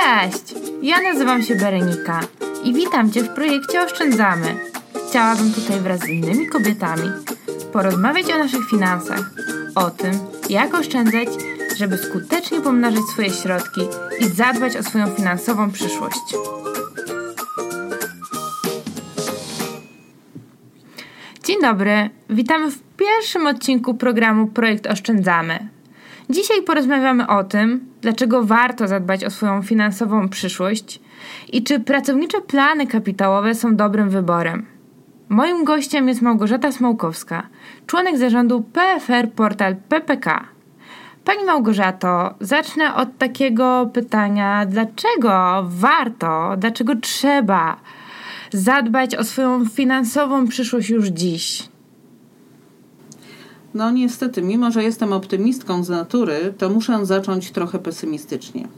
Cześć! Ja nazywam się Berenika i witam Cię w projekcie Oszczędzamy. Chciałabym tutaj wraz z innymi kobietami porozmawiać o naszych finansach, o tym, jak oszczędzać, żeby skutecznie pomnażać swoje środki i zadbać o swoją finansową przyszłość. Dzień dobry, witamy w pierwszym odcinku programu Projekt Oszczędzamy. Dzisiaj porozmawiamy o tym, dlaczego warto zadbać o swoją finansową przyszłość i czy pracownicze plany kapitałowe są dobrym wyborem. Moim gościem jest Małgorzata Smołkowska, członek zarządu PFR Portal PPK. Pani Małgorzato, zacznę od takiego pytania: dlaczego warto, dlaczego trzeba zadbać o swoją finansową przyszłość już dziś? No niestety, mimo że jestem optymistką z natury, to muszę zacząć trochę pesymistycznie.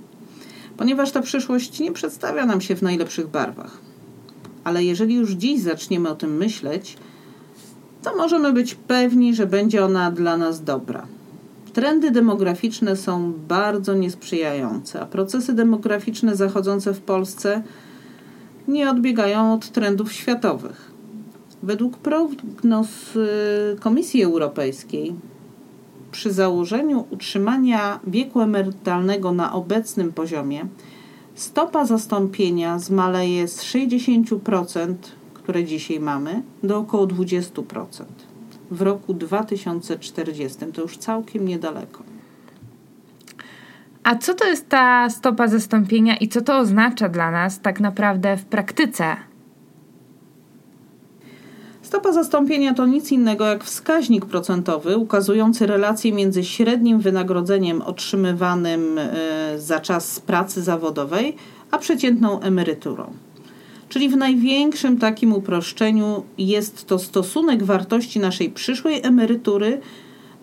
Ponieważ ta przyszłość nie przedstawia nam się w najlepszych barwach. Ale jeżeli już dziś zaczniemy o tym myśleć, to możemy być pewni, że będzie ona dla nas dobra. Trendy demograficzne są bardzo niesprzyjające, a procesy demograficzne zachodzące w Polsce nie odbiegają od trendów światowych. Według prognoz y, Komisji Europejskiej przy założeniu utrzymania wieku emerytalnego na obecnym poziomie stopa zastąpienia zmaleje z 60%, które dzisiaj mamy, do około 20% w roku 2040. To już całkiem niedaleko. A co to jest ta stopa zastąpienia i co to oznacza dla nas tak naprawdę w praktyce? Stopa zastąpienia to nic innego jak wskaźnik procentowy ukazujący relację między średnim wynagrodzeniem otrzymywanym e, za czas pracy zawodowej, a przeciętną emeryturą. Czyli w największym takim uproszczeniu jest to stosunek wartości naszej przyszłej emerytury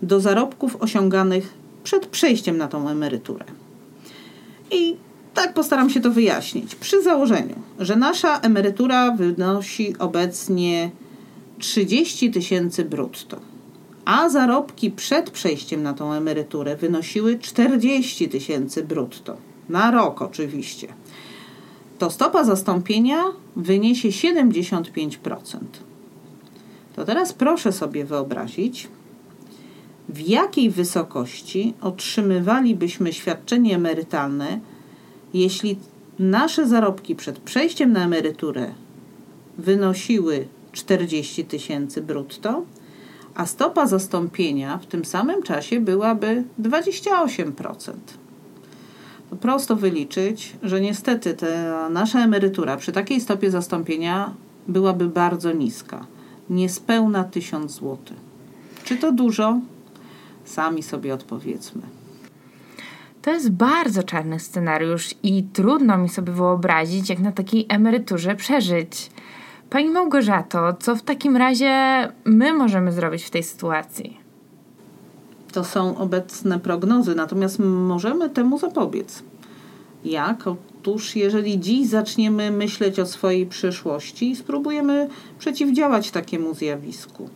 do zarobków osiąganych przed przejściem na tą emeryturę. I tak postaram się to wyjaśnić. Przy założeniu, że nasza emerytura wynosi obecnie 30 tysięcy brutto, a zarobki przed przejściem na tą emeryturę wynosiły 40 tysięcy brutto. Na rok oczywiście. To stopa zastąpienia wyniesie 75%. To teraz proszę sobie wyobrazić, w jakiej wysokości otrzymywalibyśmy świadczenie emerytalne, jeśli nasze zarobki przed przejściem na emeryturę wynosiły 40 tysięcy brutto, a stopa zastąpienia w tym samym czasie byłaby 28%. To prosto wyliczyć, że niestety ta nasza emerytura przy takiej stopie zastąpienia byłaby bardzo niska. Niespełna 1000 zł. Czy to dużo? Sami sobie odpowiedzmy. To jest bardzo czarny scenariusz i trudno mi sobie wyobrazić, jak na takiej emeryturze przeżyć. Pani Małgorzato, co w takim razie my możemy zrobić w tej sytuacji? To są obecne prognozy, natomiast możemy temu zapobiec. Jak? Otóż, jeżeli dziś zaczniemy myśleć o swojej przyszłości i spróbujemy przeciwdziałać takiemu zjawisku.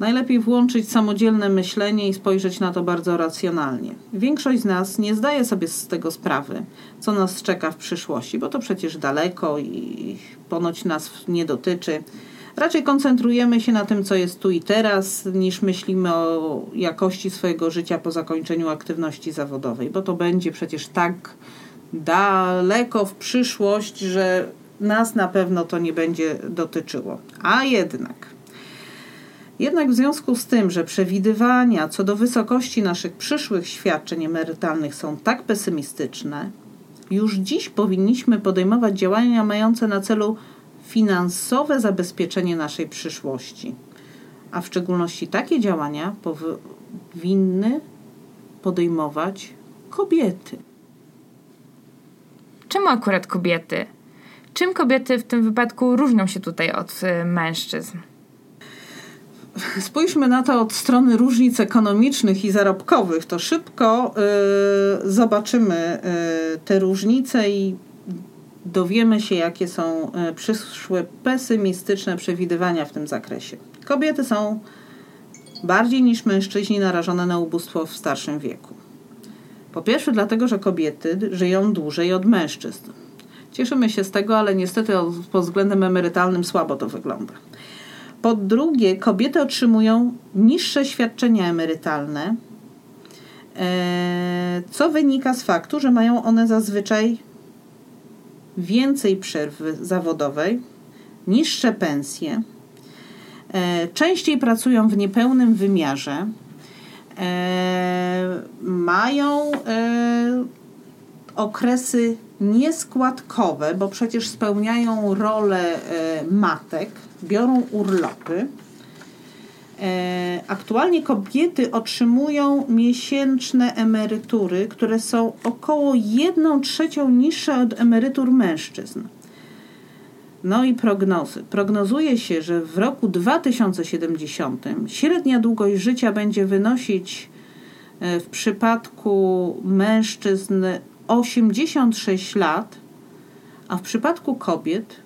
Najlepiej włączyć samodzielne myślenie i spojrzeć na to bardzo racjonalnie. Większość z nas nie zdaje sobie z tego sprawy, co nas czeka w przyszłości, bo to przecież daleko i ponoć nas nie dotyczy. Raczej koncentrujemy się na tym, co jest tu i teraz, niż myślimy o jakości swojego życia po zakończeniu aktywności zawodowej, bo to będzie przecież tak daleko w przyszłość, że nas na pewno to nie będzie dotyczyło. A jednak jednak w związku z tym, że przewidywania co do wysokości naszych przyszłych świadczeń emerytalnych są tak pesymistyczne, już dziś powinniśmy podejmować działania mające na celu finansowe zabezpieczenie naszej przyszłości. A w szczególności takie działania powinny podejmować kobiety. Czemu akurat kobiety? Czym kobiety w tym wypadku różnią się tutaj od y, mężczyzn? Spójrzmy na to od strony różnic ekonomicznych i zarobkowych, to szybko y, zobaczymy y, te różnice i dowiemy się, jakie są y, przyszłe pesymistyczne przewidywania w tym zakresie. Kobiety są bardziej niż mężczyźni narażone na ubóstwo w starszym wieku. Po pierwsze, dlatego, że kobiety żyją dłużej od mężczyzn. Cieszymy się z tego, ale niestety pod względem emerytalnym słabo to wygląda. Po drugie, kobiety otrzymują niższe świadczenia emerytalne, e, co wynika z faktu, że mają one zazwyczaj więcej przerwy zawodowej, niższe pensje, e, częściej pracują w niepełnym wymiarze, e, mają okresy nieskładkowe, bo przecież spełniają rolę matek, biorą urlopy. E, aktualnie kobiety otrzymują miesięczne emerytury, które są około 1 trzecią niższe od emerytur mężczyzn. No i prognozy. Prognozuje się, że w roku 2070 średnia długość życia będzie wynosić e, w przypadku mężczyzn 86 lat, a w przypadku kobiet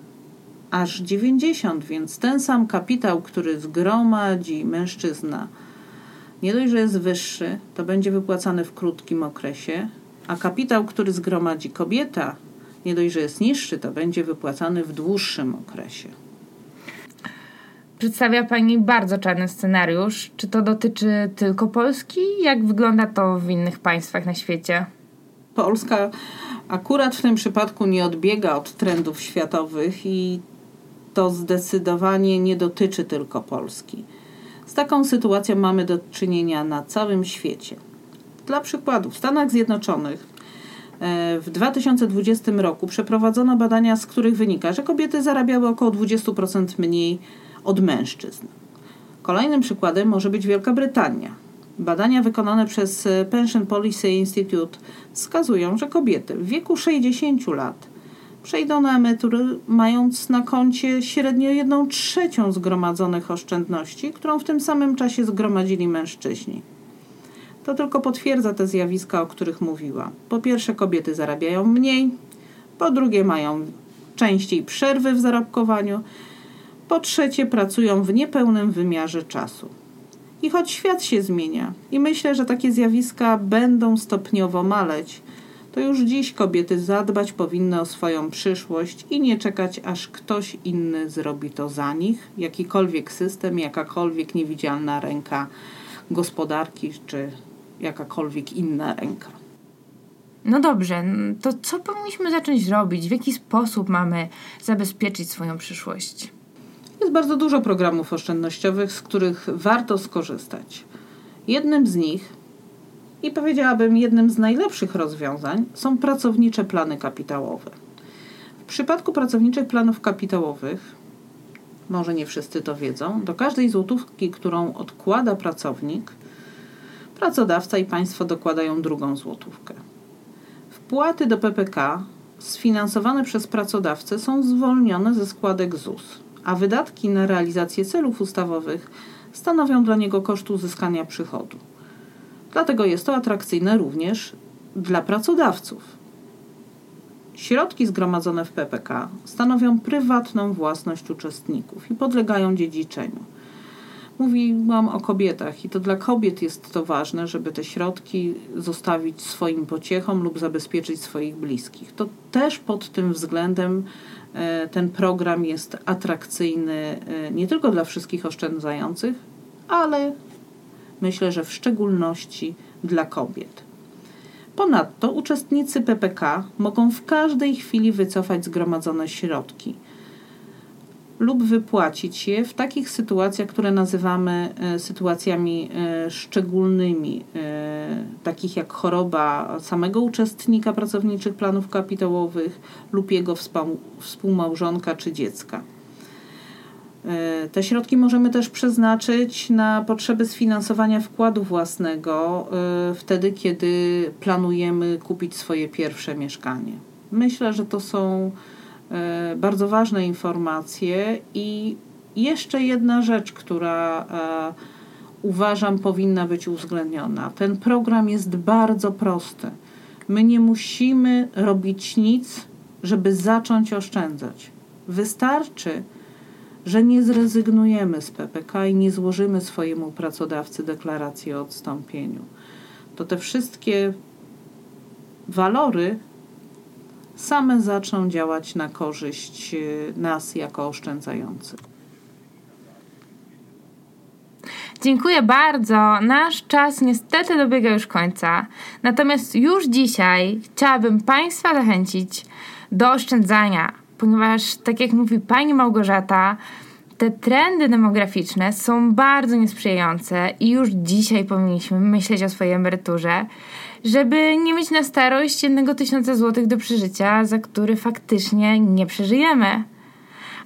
aż 90, więc ten sam kapitał, który zgromadzi mężczyzna, nie dość, że jest wyższy, to będzie wypłacany w krótkim okresie, a kapitał, który zgromadzi kobieta, nie dość, że jest niższy, to będzie wypłacany w dłuższym okresie. Przedstawia Pani bardzo czarny scenariusz. Czy to dotyczy tylko Polski? Jak wygląda to w innych państwach na świecie? Polska akurat w tym przypadku nie odbiega od trendów światowych i to zdecydowanie nie dotyczy tylko Polski. Z taką sytuacją mamy do czynienia na całym świecie. Dla przykładu, w Stanach Zjednoczonych e, w 2020 roku przeprowadzono badania, z których wynika, że kobiety zarabiały około 20% mniej od mężczyzn. Kolejnym przykładem może być Wielka Brytania. Badania wykonane przez Pension Policy Institute wskazują, że kobiety w wieku 60 lat przejdą na emerytury, mając na koncie średnio jedną trzecią zgromadzonych oszczędności, którą w tym samym czasie zgromadzili mężczyźni. To tylko potwierdza te zjawiska, o których mówiła. Po pierwsze, kobiety zarabiają mniej, po drugie, mają częściej przerwy w zarobkowaniu, po trzecie, pracują w niepełnym wymiarze czasu. I choć świat się zmienia i myślę, że takie zjawiska będą stopniowo maleć, to już dziś kobiety zadbać powinny o swoją przyszłość i nie czekać, aż ktoś inny zrobi to za nich, jakikolwiek system, jakakolwiek niewidzialna ręka gospodarki czy jakakolwiek inna ręka. No dobrze, to co powinniśmy zacząć robić? W jaki sposób mamy zabezpieczyć swoją przyszłość? Jest bardzo dużo programów oszczędnościowych, z których warto skorzystać. Jednym z nich i powiedziałabym, jednym z najlepszych rozwiązań są pracownicze plany kapitałowe. W przypadku pracowniczych planów kapitałowych, może nie wszyscy to wiedzą, do każdej złotówki, którą odkłada pracownik, pracodawca i państwo dokładają drugą złotówkę. Wpłaty do PPK sfinansowane przez pracodawcę są zwolnione ze składek ZUS, a wydatki na realizację celów ustawowych stanowią dla niego koszt uzyskania przychodu. Dlatego jest to atrakcyjne również dla pracodawców. Środki zgromadzone w PPK stanowią prywatną własność uczestników i podlegają dziedziczeniu. Mówiłam o kobietach i to dla kobiet jest to ważne, żeby te środki zostawić swoim pociechom lub zabezpieczyć swoich bliskich. To też pod tym względem ten program jest atrakcyjny e, nie tylko dla wszystkich oszczędzających, ale myślę, że w szczególności dla kobiet. Ponadto uczestnicy PPK mogą w każdej chwili wycofać zgromadzone środki lub wypłacić je w takich sytuacjach, które nazywamy e, sytuacjami e, szczególnymi, e, takich jak choroba samego uczestnika pracowniczych planów kapitałowych lub jego współmałżonka czy dziecka. Te środki możemy też przeznaczyć na potrzeby sfinansowania wkładu własnego wtedy, kiedy planujemy kupić swoje pierwsze mieszkanie. Myślę, że to są bardzo ważne informacje i jeszcze jedna rzecz, która uważam powinna być uwzględniona. Ten program jest bardzo prosty. My nie musimy robić nic, żeby zacząć oszczędzać. Wystarczy, że nie zrezygnujemy z PPK i nie złożymy swojemu pracodawcy deklaracji o odstąpieniu. To te wszystkie walory same zaczną działać na korzyść y, nas jako oszczędzających. Dziękuję bardzo. Nasz czas niestety dobiega już końca. Natomiast już dzisiaj chciałabym Państwa zachęcić do oszczędzania, ponieważ, tak jak mówi Pani Małgorzata, te trendy demograficzne są bardzo niesprzyjające i już dzisiaj powinniśmy myśleć o swojej emeryturze, żeby nie mieć na starość jednego tysiąca złotych do przeżycia, za który faktycznie nie przeżyjemy.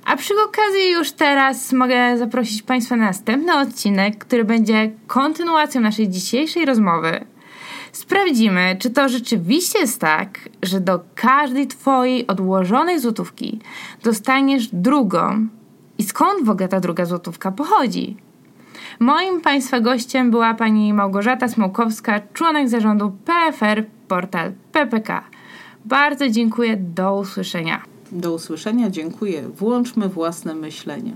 A przy okazji już teraz mogę zaprosić Państwa na następny odcinek, który będzie kontynuacją naszej dzisiejszej rozmowy. Sprawdzimy, czy to rzeczywiście jest tak, że do każdej Twojej odłożonej złotówki dostaniesz drugą i skąd w ogóle ta druga złotówka pochodzi. Moim Państwa gościem była pani Małgorzata Smołkowska, członek zarządu PFR Portal PPK. Bardzo dziękuję, do usłyszenia. Do usłyszenia, dziękuję. Włączmy własne myślenie.